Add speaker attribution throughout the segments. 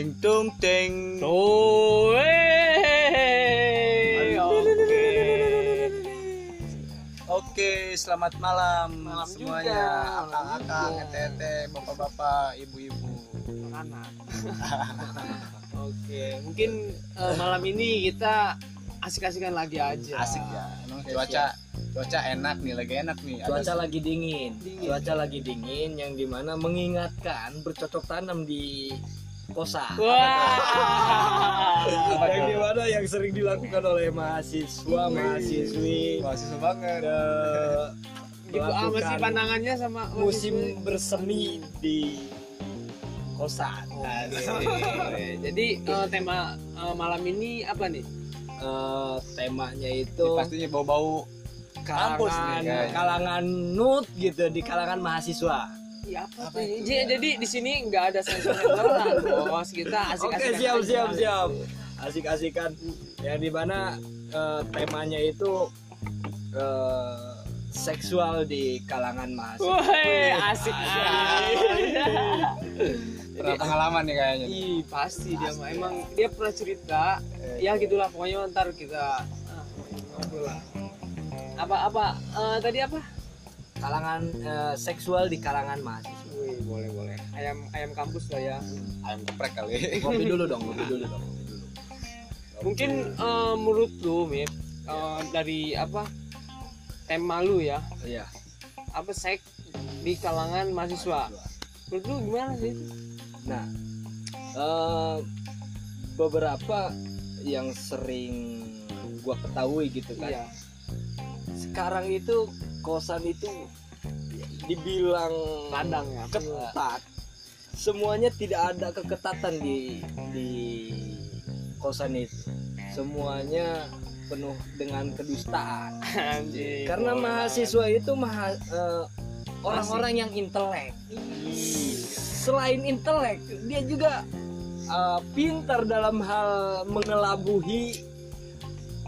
Speaker 1: Teng tung teng.
Speaker 2: Tuh, eh. Oke.
Speaker 1: Selamat malam,
Speaker 2: Malam
Speaker 1: semuanya. Akang-akang, tete, bapak-bapak, ibu-ibu.
Speaker 2: Anak. Oke, mungkin eh, malam ini kita asik-asikan lagi aja.
Speaker 1: Asik ya. Emang cuaca cuaca enak nih, lagi enak nih. Ada-
Speaker 3: cuaca lagi dingin.
Speaker 2: Dingin.
Speaker 3: cuaca lagi dingin yang di mana mengingatkan bercocok tanam di kosan
Speaker 2: Wah.
Speaker 3: yang di mana yang sering dilakukan oleh mahasiswa mahasiswi?
Speaker 1: Mahasiswa banget.
Speaker 3: eh,
Speaker 2: Gitu ah masih
Speaker 3: melakukan
Speaker 2: pandangannya sama
Speaker 3: musim bersemi di kosan
Speaker 2: Jadi eh, tema eh, malam ini apa nih?
Speaker 3: Eh, temanya itu
Speaker 1: Pastinya bau-bau kampus nih
Speaker 3: kalangan kalangan nut gitu di kalangan mahasiswa
Speaker 2: Iya apa,
Speaker 1: Apa
Speaker 2: tuh?
Speaker 1: itu?
Speaker 2: Jadi, jadi di sini nggak ada sensor-sensoran, bos. Kita asik-asik.
Speaker 3: Oke siap siap siap asik-asikan yang di mana eh, temanya itu eh, seksual di kalangan mahasiswa.
Speaker 2: Woi, asik
Speaker 1: Pernah pengalaman nih kayaknya.
Speaker 2: Ih, pasti dia mah. Emang dia pernah cerita. Ya gitulah pokoknya ntar kita ah, ngobrol lah. Apa apa eh, tadi apa?
Speaker 3: Kalangan eh, seksual di kalangan mahasiswa.
Speaker 2: Wih, boleh boleh. Ayam ayam kampus lah ya.
Speaker 1: Ayam geprek kali.
Speaker 3: Kopi dulu dong, kopi dulu dong. kopi dulu.
Speaker 2: Mungkin eh, menurut lu, Mip, eh, dari apa tema lu ya,
Speaker 3: Iya.
Speaker 2: apa seks di kalangan mahasiswa. Menurut lu gimana sih?
Speaker 3: Nah, eh, beberapa yang sering gua ketahui gitu kan.
Speaker 2: Iya.
Speaker 3: Sekarang itu kosan itu dibilang
Speaker 2: Kandang ya.
Speaker 3: ketat. Semuanya tidak ada keketatan di di kosan itu. Semuanya penuh dengan kedustaan.
Speaker 2: Anjing.
Speaker 3: Karena mahasiswa itu maha, eh, orang-orang yang intelek. Selain intelek, dia juga eh, pintar dalam hal mengelabuhi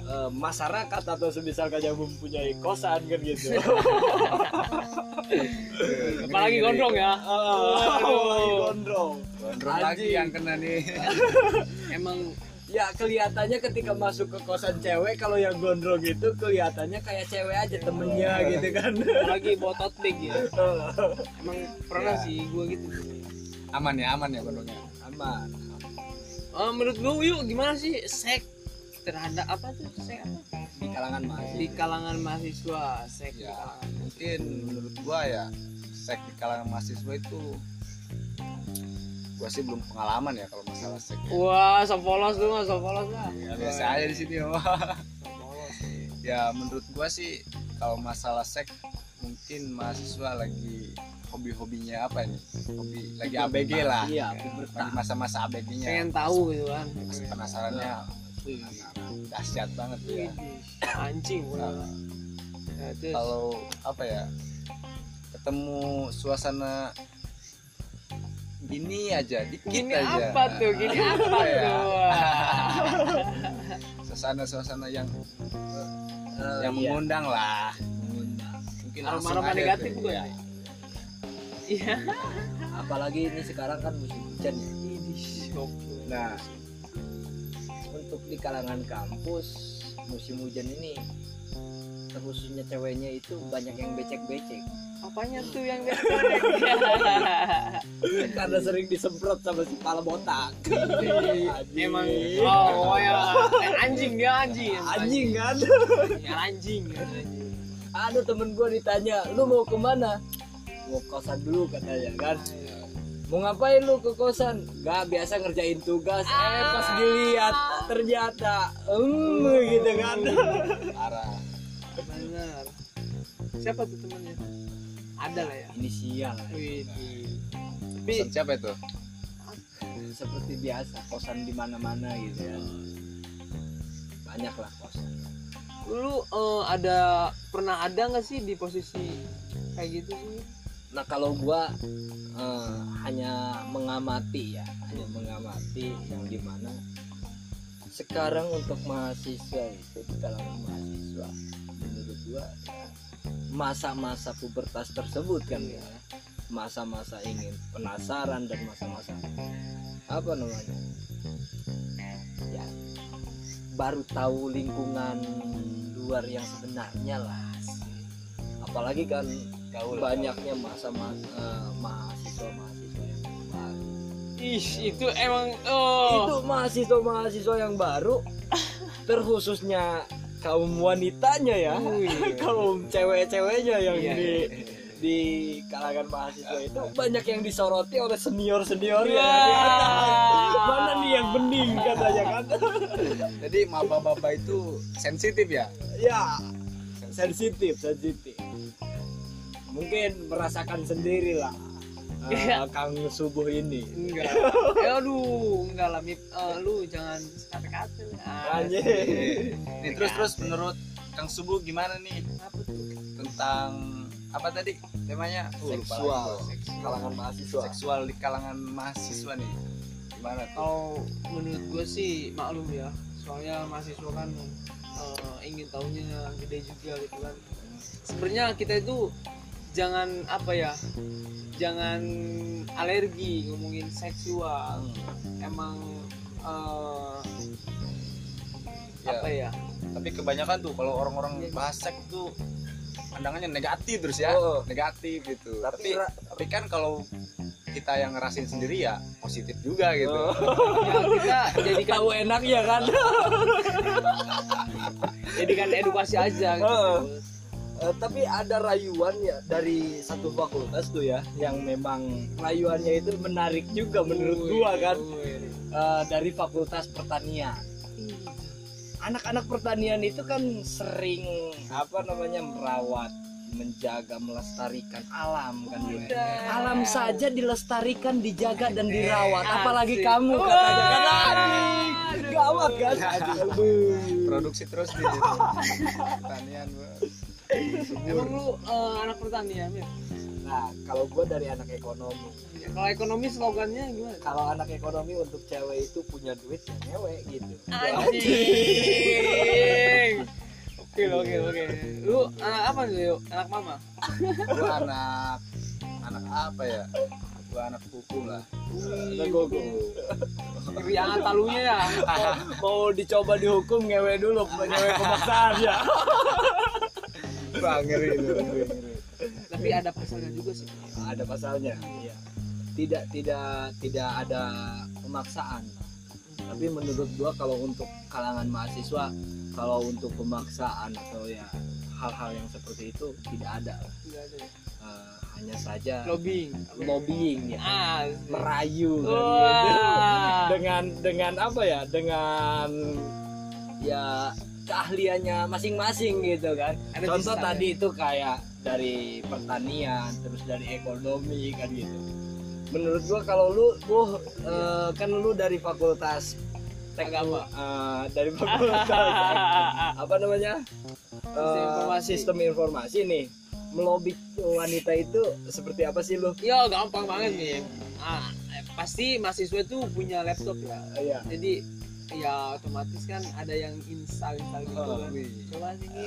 Speaker 3: eh, masyarakat atau semisal yang mempunyai kosan kan gitu.
Speaker 2: apalagi gondrong ya.
Speaker 3: Apalagi gondrong.
Speaker 1: Gondrong lagi yang kena nih.
Speaker 2: Emang
Speaker 3: Ya kelihatannya ketika masuk ke kosan cewek kalau yang gondrong itu kelihatannya kayak cewek aja temennya gitu kan.
Speaker 2: apalagi bawa tote bag ya. Emang pernah
Speaker 1: Ya.
Speaker 2: sih gua gitu.
Speaker 1: Aman ya, aman ya gondrongnya.
Speaker 3: Aman.
Speaker 2: Eh, menurut lu yuk gimana sih seks terhadap apa tuh seks apa?
Speaker 3: Di kalangan mahasiswa.
Speaker 2: di kalangan mahasiswa seks di
Speaker 1: Ya,
Speaker 2: kalangan
Speaker 1: mungkin menurut gua ya seks di kalangan mahasiswa itu gua sih belum pengalaman ya kalau masalah seks. ya.
Speaker 2: Wah, so polos lu mah, so polos lah.
Speaker 1: Ya, biasa aja di sini mah. ya menurut gua sih kalau masalah seks mungkin mahasiswa lagi hobi-hobinya apa nih? Hobi lagi ABG lah.
Speaker 3: Iya,
Speaker 1: Ya, lagi masa-masa ABG-nya.
Speaker 2: Pengen tahu gitu kan.
Speaker 1: Penasarannya dahsyat banget ya.
Speaker 2: Anjing. Ya, terus
Speaker 1: Kalau apa ya? Ketemu suasana gini aja, dikit
Speaker 2: gini
Speaker 1: aja.
Speaker 2: apa tuh? Gini apa
Speaker 1: ya?
Speaker 2: tuh?
Speaker 1: Suasana-suasana yang
Speaker 3: Eh,
Speaker 1: yang
Speaker 3: iya.
Speaker 1: mengundang lah.
Speaker 3: Mengundang.
Speaker 1: Mungkin
Speaker 2: Aroma-
Speaker 1: langsung
Speaker 2: aroma
Speaker 1: ada
Speaker 2: negatif
Speaker 1: tuh, ya.
Speaker 2: ya? Iya.
Speaker 3: Apalagi ini sekarang kan musim hujan ya. Nah, untuk di kalangan kampus musim hujan ini khususnya ceweknya itu banyak yang becek-becek
Speaker 2: Apanya tuh yang dia
Speaker 3: karena sering disemprot sama si pala botak.
Speaker 2: Emang oh, oh ya Eh, anjing dia anjing.
Speaker 3: anjing kan?
Speaker 2: Ya, anjing. anjing.
Speaker 3: Ada temen gua ditanya, lu mau ke mana? Mau kosan dulu katanya kan. Mau ngapain lu ke kosan? Gak biasa ngerjain tugas. Eh pas dilihat ternyata, em gitu kan.
Speaker 1: Parah.
Speaker 2: Benar. Siapa tuh temennya? Ada lah ya.
Speaker 3: Inisial
Speaker 2: Wih, tapi
Speaker 1: siapa itu?
Speaker 3: seperti biasa kosan di mana-mana gitu ya. Banyak lah kosan.
Speaker 2: lu eh, ada pernah ada nggak sih di posisi kayak gitu sih?
Speaker 3: Nah kalau gua eh, hanya mengamati ya, hanya mengamati yang di mana sekarang untuk mahasiswa itu kalangan mahasiswa menurut ya, masa-masa pubertas tersebut kan ya. Masa-masa ingin penasaran dan masa-masa apa namanya ya baru tahu lingkungan luar yang sebenarnya lah. Apalagi kan
Speaker 1: Gaul.
Speaker 3: banyaknya masa mahasiswa mahasiswa yang baru
Speaker 2: Ih, itu emang oh.
Speaker 3: itu mahasiswa mahasiswa yang baru terkhususnya kaum wanitanya ya
Speaker 2: Wih.
Speaker 3: kaum cewek-ceweknya yang
Speaker 2: Iya.
Speaker 3: di di kalangan mahasiswa itu banyak yang disoroti oleh senior senior ya
Speaker 2: Wah.
Speaker 3: mana nih yang bening katanya kan
Speaker 1: Jadi maba-maba itu sensitif ya.
Speaker 3: ya sensitif sensitif mungkin merasakan sendiri lah eh,
Speaker 2: Iya.
Speaker 3: kang subuh ini
Speaker 2: enggak. Eh, aduh, enggak lah Mip. Eh, lu jangan kata-kata. Ah,
Speaker 3: Anjir.
Speaker 1: Nih terus terus menurut Kang Subuh gimana nih
Speaker 2: apa tuh?
Speaker 1: tentang apa tadi temanya? Oh, lupa
Speaker 3: seksual kalangan mahasiswa
Speaker 1: Seksual di kalangan mahasiswa nih. Gimana tuh?
Speaker 2: Kalau menurut gue sih maklum ya. Soalnya mahasiswa kan eh, ingin tahunya gede juga gitu kan. Sebenarnya kita itu jangan apa ya? Jangan alergi ngomongin seksual. Emang eh,
Speaker 1: Ya,
Speaker 2: apa ya?
Speaker 1: tapi kebanyakan tuh kalau orang-orang bahas seks tuh pandangannya negatif terus ya.
Speaker 3: Oh.
Speaker 1: Negatif gitu.
Speaker 3: Tapi
Speaker 1: Tapi kan kalau kita yang ngerasain sendiri ya positif juga gitu.
Speaker 3: Oh.
Speaker 2: Ya kita jadikan
Speaker 3: tahu enak ya kan
Speaker 2: jadikan edukasi aja gitu.
Speaker 3: Heeh. Eh, tapi ada rayuan ya dari satu fakultas tuh ya yang memang rayuannya itu menarik juga menurut gua kan. Eh, dari fakultas pertanian anak-anak pertanian itu kan sering apa namanya merawat menjaga melestarikan alam kan gitu.
Speaker 2: Udah.
Speaker 3: alam saja dilestarikan dijaga dan dirawat apalagi
Speaker 2: Asik.
Speaker 3: kamu katanya kan gawat kan.
Speaker 1: Produksi terus di pertanian. Bu.
Speaker 2: Emang lu eh, anak pertanian ya?
Speaker 3: nah kalau gua dari anak ekonomi
Speaker 2: Ya, Kalau ekonomi slogannya gimana?
Speaker 3: kalau anak ekonomi untuk cewek itu punya duit ya ngewe gitu
Speaker 2: Anjing. Oke oke oke. Lu anak apa tuh yuk? Anak mama?
Speaker 1: Gua anak anak apa ya? Gua anak hukum lah.
Speaker 3: Ada gogo.
Speaker 2: Keriangan talunya ya.
Speaker 3: mau dicoba dihukum ngewe dulu ngewe pemaksaan ya
Speaker 1: Wah, ngeri itu. ngeri, ngeri.
Speaker 2: Tapi ada pasalnya juga sih.
Speaker 3: ada pasalnya iya. tidak tidak tidak ada pemaksaan tapi menurut gua kalau untuk kalangan mahasiswa kalau untuk pemaksaan atau ya hal-hal yang seperti itu tidak ada
Speaker 2: Tidak ada. ya.
Speaker 3: Eh, hanya saja
Speaker 2: Lobbying.
Speaker 3: lobbying ya
Speaker 2: Ah.
Speaker 3: merayu kan gitu. dengan dengan apa ya dengan ya keahliannya masing-masing gitu kan
Speaker 2: Ada
Speaker 3: contoh tadi itu kayak dari pertanian terus dari ekonomi kan gitu menurut gua kalau lu bu eh, kan lu dari fakultas teknik
Speaker 2: Agama.
Speaker 3: eh, dari fakultas apa namanya
Speaker 2: Sistem informasi.
Speaker 3: sistem informasi nih melobi wanita itu seperti apa sih lu
Speaker 2: Ya gampang banget nih. Ah, pasti mahasiswa itu punya laptop ya.
Speaker 3: Iya.
Speaker 2: Jadi ya otomatis kan ada yang install install gitu
Speaker 3: Oh,
Speaker 2: kan.
Speaker 1: wih.
Speaker 2: Coba sini.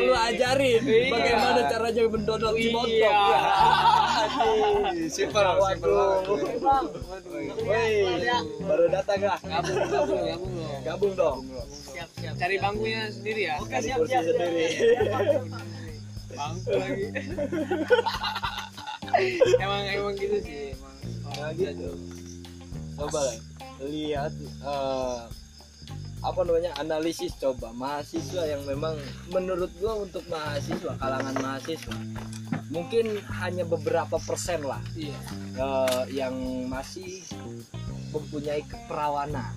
Speaker 3: lu ajarin
Speaker 2: Iya.
Speaker 3: bagaimana caranya mendodol
Speaker 2: Iya.
Speaker 3: cibotol
Speaker 1: Ih, Simpel, simpel
Speaker 3: baru datang lah
Speaker 2: Gabung gabung gabung loh.
Speaker 3: gabung dong
Speaker 2: Siap siap. Cari bangkunya sendiri ya.
Speaker 3: Cari kursi sendiri
Speaker 2: Bangku lagi. emang emang gitu sih emang.
Speaker 3: Nah, gitu. coba lah lihat eh, apa namanya analisis coba mahasiswa yang memang menurut gua untuk mahasiswa kalangan mahasiswa mungkin hanya beberapa persen lah
Speaker 2: Iya.
Speaker 3: eh, yang masih mempunyai keperawanan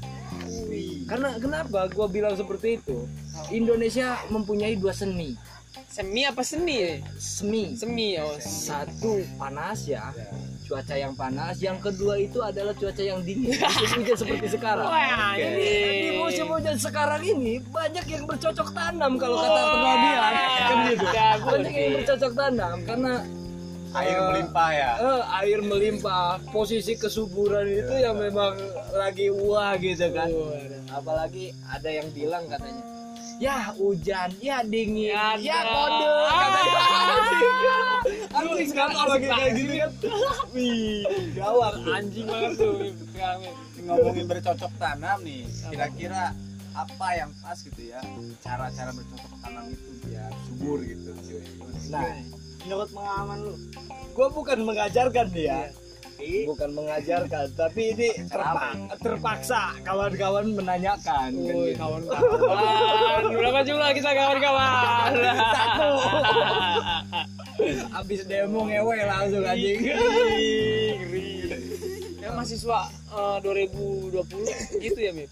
Speaker 3: karena kenapa gua bilang seperti itu Indonesia mempunyai dua seni
Speaker 2: Semi apa seni? ya?
Speaker 3: semi
Speaker 2: Semi oh.
Speaker 3: satu panas ya cuaca yang panas yang kedua itu adalah cuaca yang dingin musim hujan seperti sekarang.
Speaker 2: Wah,
Speaker 3: di
Speaker 2: ini.
Speaker 3: musim hujan sekarang ini banyak yang bercocok tanam kalau kata penelitian kan gitu.
Speaker 2: Jago
Speaker 3: banyak yang bercocok tanam karena
Speaker 1: Air
Speaker 3: eh,
Speaker 1: melimpah ya.
Speaker 3: eh, air melimpah. Posisi kesuburan itu yang memang lagi wah gitu kan. Apalagi ada yang bilang katanya ya hujan ya dingin
Speaker 2: Ya,
Speaker 3: ya, kode. Katanya anjing sekarang kalau lagi kayak gini kan wih gawat
Speaker 2: anjing banget tuh
Speaker 1: ngomongin bercocok tanam nih kira-kira apa yang pas gitu ya? Cara-cara bercocok tanam itu biar subur gitu
Speaker 3: nah menurut pengalaman lu gua bukan mengajarkan dia bukan mengajarkan tapi ini terpa- terpaksa. Kawan-kawan menanyakan. Kan
Speaker 2: Woi,
Speaker 3: gitu.
Speaker 2: kawan-kawan. Berapa jumlah kita kawan-kawan?
Speaker 3: Satu. abis demo ngewe langsung anjing.
Speaker 2: Ya mahasiswa eh, 2020 gitu ya Mip?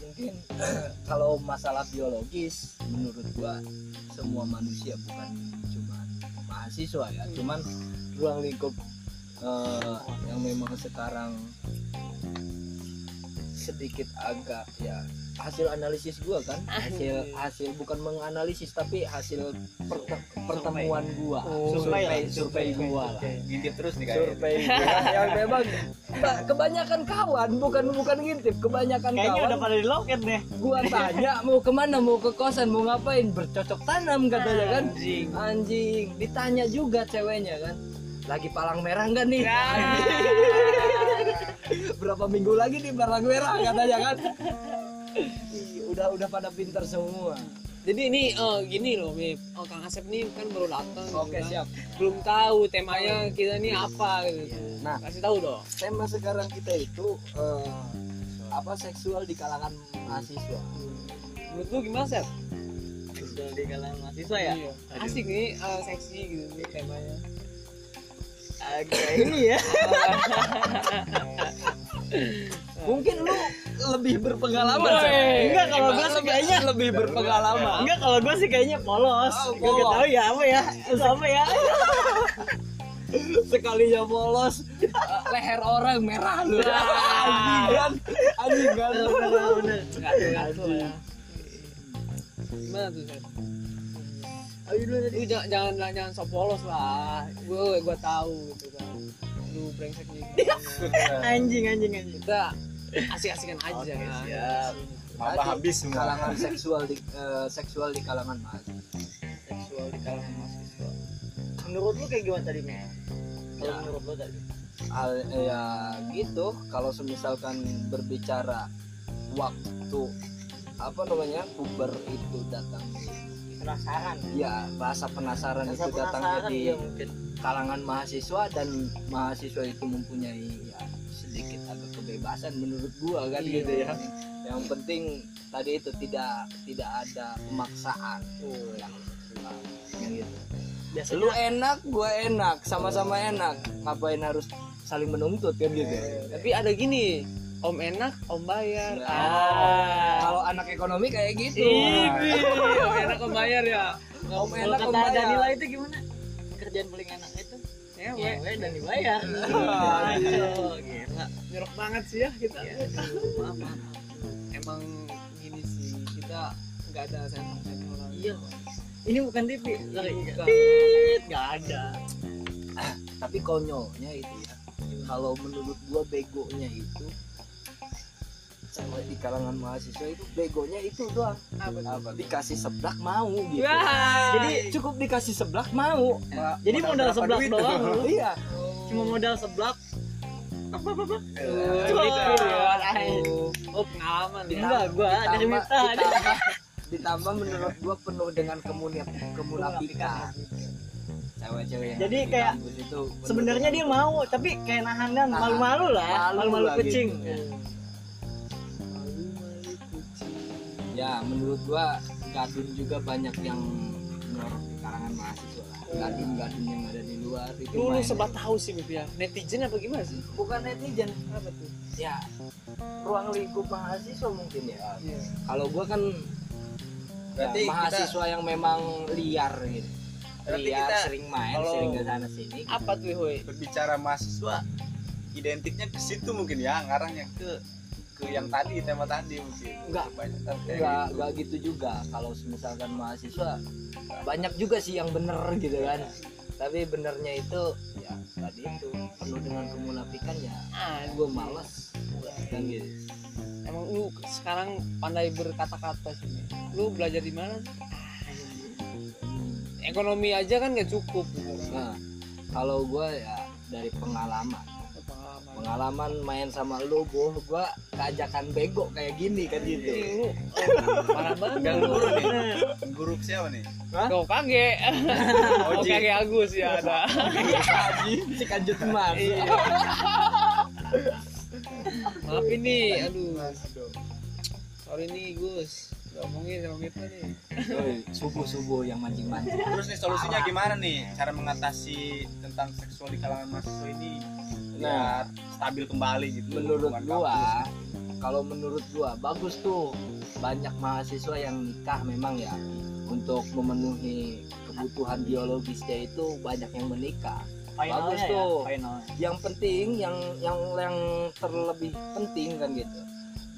Speaker 3: Mungkin kalau masalah biologis menurut gua semua manusia bukan cuma mahasiswa ya. Cuman ruang lingkup eh, yang memang sekarang sedikit agak ya hasil analisis gua kan? Hasil hasil bukan menganalisis tapi hasil perte- pertemuan gua.
Speaker 2: Oh,
Speaker 3: survei
Speaker 2: survei.
Speaker 3: survei gua lah.
Speaker 1: Ngintip terus nih kayaknya.
Speaker 3: Survei gua yang memang ba- kebanyakan kawan bukan bukan ngintip kebanyakan
Speaker 4: Kayaknya
Speaker 3: kawan.
Speaker 4: udah pada di loket deh.
Speaker 3: gua tanya mau ke mana mau ke kosan mau ngapain? Bercocok tanam katanya kan?
Speaker 2: Anjing.
Speaker 3: anjing. Ditanya juga ceweknya kan lagi palang merah enggak nih? Berapa minggu lagi nih palang merah katanya kan? Udah udah pada pinter semua.
Speaker 2: Jadi ini eh, gini loh Mip oh, Kang Asep nih kan baru datang gitu
Speaker 3: oke
Speaker 2: kan.
Speaker 3: siap.
Speaker 2: Belum tahu temanya kita ini apa gitu.
Speaker 3: Nah
Speaker 2: kasih tahu dong.
Speaker 3: tema sekarang kita itu eh, apa seksual di kalangan mahasiswa.
Speaker 2: Menurut lu gimana Sep?
Speaker 4: Sudah di kalangan mahasiswa ya.
Speaker 2: Iya. asik nih eh, seksi gitu nih temanya
Speaker 4: Agak ini ya.
Speaker 3: mungkin lu lebih berpengalaman.
Speaker 4: Enggak kalau gua sih kayaknya
Speaker 3: lebih berpengalaman
Speaker 4: Enggak kalau gue sih kayaknya polos.
Speaker 3: Oh,
Speaker 4: Gue
Speaker 3: polos.
Speaker 4: tahu ya apa ya. Apa ya?
Speaker 3: sekalinya polos eh, leher orang merah lu anjing anjing kan
Speaker 4: Bener-bener.
Speaker 2: nggak ngaco ya gimana tuh?
Speaker 4: Ayo dulu
Speaker 2: lu jangan jangan jangan sok polos lah gue gue tahu gitu kan lu brengsek nih
Speaker 4: Anjing anjing anjing.
Speaker 2: kita asik-asikan aja
Speaker 4: Oke,
Speaker 2: kan.
Speaker 4: siap.
Speaker 1: Maba habis semua
Speaker 3: kalangan seksual di eh, seksual di kalangan mahasiswa
Speaker 4: Seksual di kalangan mahasiswa. Menurut lu kayak gimana tadi, Mel? Kalau
Speaker 3: Ya.
Speaker 4: menurut lu tadi?
Speaker 3: Al- ya gitu kalau misalkan berbicara waktu apa namanya puber itu datang
Speaker 4: Penasaran.
Speaker 3: ya bahasa penasaran
Speaker 4: Rasa
Speaker 3: itu datang
Speaker 4: penasaran
Speaker 3: di
Speaker 4: ya mungkin.
Speaker 3: kalangan mahasiswa dan mahasiswa itu mempunyai ya sedikit agak kebebasan menurut gua kan
Speaker 2: Iya.
Speaker 3: gitu ya yang penting tadi itu tidak tidak ada pemaksaan oh, yang gitu
Speaker 4: Biasanya
Speaker 3: lu enak gua enak sama-sama enak ngapain harus saling menuntut kan gitu
Speaker 2: tapi ada gini om enak om bayar
Speaker 3: Nah.
Speaker 2: ah
Speaker 3: kalau anak ekonomi kayak gitu
Speaker 2: ini om enak om bayar ya
Speaker 3: om
Speaker 4: kalau
Speaker 3: enak om
Speaker 4: kata Danila
Speaker 3: bayar
Speaker 4: itu gimana? Kerjaan paling enak itu
Speaker 2: ya
Speaker 4: ngewe dan dibayar.
Speaker 3: Iya.
Speaker 4: Oh, gila.
Speaker 2: nyerok banget sih ya kita
Speaker 4: Maaf, maaf.
Speaker 2: emang gini sih kita nggak ada sensor sensoran
Speaker 4: Iya. Ini bukan TV. Tit, nggak ada.
Speaker 3: tapi konyolnya itu ya kalau menurut gua begonya itu di kalangan mahasiswa itu begonya itu doang
Speaker 2: apa
Speaker 3: dikasih seblak mau gitu
Speaker 2: Wah,
Speaker 3: jadi cukup dikasih seblak mau
Speaker 4: Jadi modal seblak doang lu.
Speaker 3: iya
Speaker 4: Cuma modal seblak. Apa apa apa?
Speaker 2: Ya. Oh, pengalaman ya.
Speaker 4: Enggak, gua dari
Speaker 3: ditambah,
Speaker 4: Miftah.
Speaker 3: ditambah, menurut gua penuh dengan kemunif kemunafikan cewek-cewek yang
Speaker 4: Jadi
Speaker 3: di
Speaker 4: kayak Sebenarnya dia mau, tapi kayak nahan dan malu-malu lah,
Speaker 3: Malu
Speaker 4: malu-malu kucing.
Speaker 3: gitu. Ya menurut gua gadun juga banyak yang menyorot di kalangan mahasiswa lah. gadun-gadun yang ada di luar itu
Speaker 2: Lu, sebat tahu sih Bib ya. Netizen apa gimana sih?
Speaker 3: bukan netizen
Speaker 2: Apa tuh?
Speaker 3: ya ruang lingkup mahasiswa mungkin ya
Speaker 2: Iya.
Speaker 3: kalau gua kan
Speaker 1: Berarti
Speaker 3: ya,
Speaker 1: kita-
Speaker 3: mahasiswa yang memang liar gitu
Speaker 1: Berarti
Speaker 3: liar
Speaker 1: kita
Speaker 3: sering main
Speaker 1: kalau-
Speaker 3: sering ke sana sini
Speaker 2: Apa tuh, Hoi?
Speaker 1: berbicara mahasiswa identiknya ke situ mungkin ya ngarangnya ke ke yang tadi tema tadi mungkin
Speaker 3: Enggak.
Speaker 1: banyak
Speaker 3: Enggak,
Speaker 1: gitu.
Speaker 3: enggak gitu juga. Kalau misalkan mahasiswa banyak juga sih yang bener gitu kan. Tapi benernya itu ya tadi itu penuh dengan kemunafikan ya.
Speaker 2: Ah,
Speaker 3: Gue males kan gitu.
Speaker 2: emang lu sekarang pandai berkata-kata sih. Lu belajar di mana? sih? ekonomi aja kan nggak cukup gitu
Speaker 3: nah kalau gue ya dari pengalaman
Speaker 2: pengalaman
Speaker 3: main sama lu boh gue keajakan bego kayak gini kan gitu.
Speaker 2: Lu oh, parah banget.
Speaker 1: Pegang
Speaker 2: lu.
Speaker 1: guru nih. Guru siapa nih?
Speaker 2: Tuh kage. Oh kage Agus ya ada.
Speaker 3: Si kanjut mas.
Speaker 2: Iya. maaf ini aduh sorry nih Gus. Gak ngomongin sama kita nih.
Speaker 3: Subuh subuh yang mancing mancing
Speaker 1: terus nih solusinya gimana nih cara mengatasi tentang seksual di kalangan mahasiswa ini
Speaker 3: Nah.
Speaker 1: stabil kembali gitu.
Speaker 3: Menurut gua kalau menurut gua bagus tuh banyak mahasiswa yang nikah memang ya. Untuk memenuhi kebutuhan biologisnya itu banyak yang menikah.
Speaker 4: Finalnya
Speaker 3: Bagus
Speaker 4: ya,
Speaker 3: tuh.
Speaker 4: finalnya.
Speaker 3: yang penting yang yang yang terlebih penting kan gitu.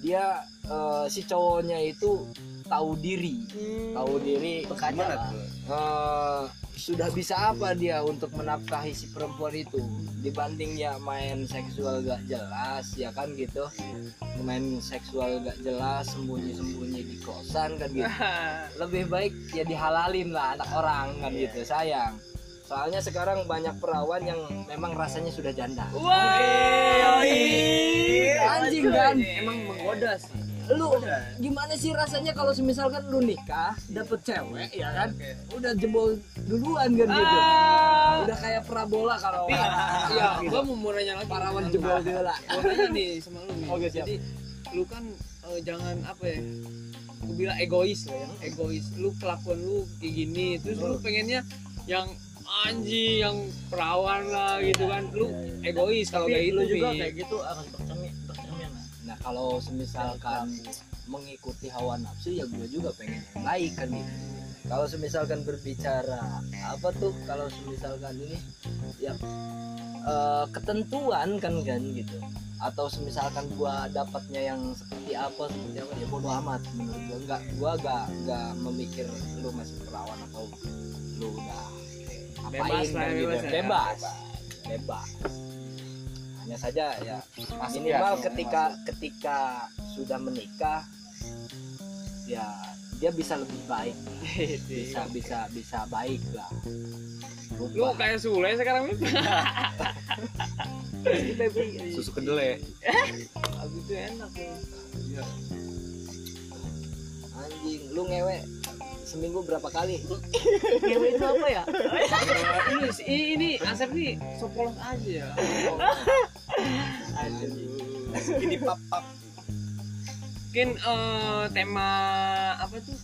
Speaker 3: Dia eh, si cowoknya itu tahu diri. Tahu diri
Speaker 1: gimana? tuh
Speaker 3: sudah bisa apa dia untuk menafkahi si perempuan itu? Dibanding ya main seksual gak jelas ya kan gitu. Main seksual gak jelas sembunyi-sembunyi di kosan kan gitu. Lebih baik ya dihalalin lah anak orang kan gitu sayang. Soalnya sekarang banyak perawan yang memang rasanya sudah janda.
Speaker 2: Wah,
Speaker 3: anjing kan?
Speaker 2: Emang menggoda sih.
Speaker 3: Lu gimana sih rasanya kalau misalkan lu nikah dapet cewek ya kan udah jebol duluan kan gitu
Speaker 2: Ah,
Speaker 3: udah kayak parabola kalau
Speaker 2: tapi
Speaker 3: orang-
Speaker 2: ya,
Speaker 3: gitu.
Speaker 2: gua mau mau nanya lagi.
Speaker 3: parawan jebol dulu
Speaker 2: Gua nanya nih sama lu nih.
Speaker 3: Oke, siap.
Speaker 2: Jadi lu kan eh, jangan apa ya? Gue bilang egois lah ya, egois. Lu kelakuan lu kayak gini, terus lu pengennya yang anjing, yang perawan lah gitu kan. Lu egois kalau
Speaker 4: Tapi
Speaker 2: kayak gitu.
Speaker 4: lu juga
Speaker 2: Mi.
Speaker 4: kayak gitu
Speaker 3: nah kalau semisalkan mengikuti hawa nafsu ya gue juga pengen yang baik kan gitu. Kalau semisalkan berbicara apa tuh kalau semisalkan ini? Ya eh, ketentuan kan kan gitu. Atau semisalkan gua dapatnya yang seperti apa seperti apa ya bodo amat menurut gua. Nggak gua nggak nggak memikir lu masih perawan atau lu udah apain
Speaker 2: Bebas lah,
Speaker 3: kan gitu.
Speaker 2: bebas ya.
Speaker 3: bebas bebas hanya saja ya minimal
Speaker 1: ya,
Speaker 3: ketika ketika sudah menikah ya dia bisa lebih baik bisa bisa bisa baik lah
Speaker 2: Lu kayak Sule sekarang Mi.
Speaker 1: susu kedelai
Speaker 2: Abis itu enak tuh.
Speaker 3: anjing lu ngewe seminggu berapa kali
Speaker 4: Ngewe itu apa ya?
Speaker 2: ini ini, Asep nih so polos aja.
Speaker 1: Ini pap pap
Speaker 2: Mungkin eh, tema apa tuh?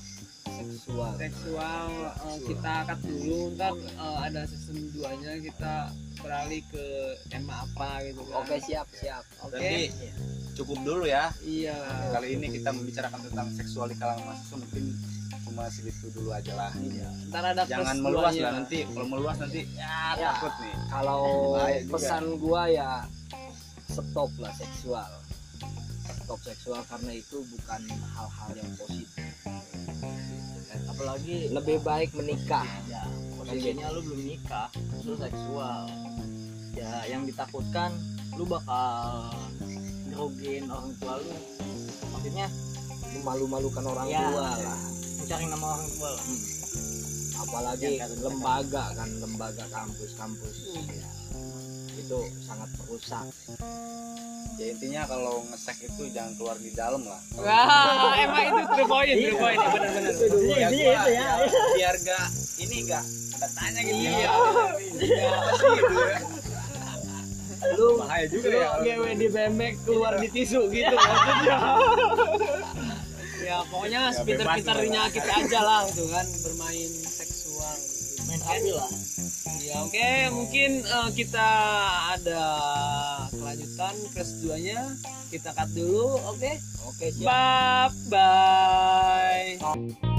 Speaker 3: seksual.
Speaker 2: Seksual eh, kita cut dulu. Ntar eh, ada season 2 nya kita beralih ke tema apa gitu kan.
Speaker 3: Oke siap siap.
Speaker 2: Oke.
Speaker 1: Berarti cukup dulu ya.
Speaker 2: Iya.
Speaker 1: Kali ini kita membicarakan tentang seksual di kalangan mahasiswa mungkin cuma segitu dulu aja lah.
Speaker 2: Ntar ada
Speaker 1: jangan meluas lah nanti. Kalau meluas nanti ya,
Speaker 3: Ya.
Speaker 1: takut nih.
Speaker 3: Kalau
Speaker 1: Bahaya juga.
Speaker 3: pesan gua ya stop lah seksual stop seksual karena itu bukan hal-hal yang positif
Speaker 4: Apalagi
Speaker 3: lebih baik menikah
Speaker 4: ya posisinya lu belum nikah, lu seksual. Ya yang ditakutkan lu bakal ngerugiin orang tua lu. Maksudnya
Speaker 3: malu-malukan orang
Speaker 4: Ya.
Speaker 3: tua lah
Speaker 4: mencari nama orang tua lah.
Speaker 3: apalagi
Speaker 4: Yang kata-
Speaker 3: lembaga kan lembaga kampus-kampus ya, itu sangat merusak
Speaker 1: ya intinya kalau ngesek itu jangan keluar di dalam lah
Speaker 2: Wah, emang itu true point, true point, ya benar-benar.
Speaker 4: Intinya
Speaker 1: Ya, gua-
Speaker 4: itu ya.
Speaker 1: biar gak ini gak ada tanya gitu
Speaker 2: Iya.
Speaker 1: ya apa sih gitu ya
Speaker 3: lu
Speaker 1: bahaya juga
Speaker 3: lu
Speaker 1: ya
Speaker 3: ngewe di bemek keluar di tisu gitu maksudnya
Speaker 2: Ya pokoknya
Speaker 1: Ya,
Speaker 2: sepinter-pinternya
Speaker 1: bebas lah.
Speaker 2: kita aja lah gitu kan bermain seksual.
Speaker 4: Main api lah.
Speaker 2: Ya oke, mungkin eh, kita ada kelanjutan plus 2 nya kita cut dulu, oke?
Speaker 3: oke siap
Speaker 2: Bye bye.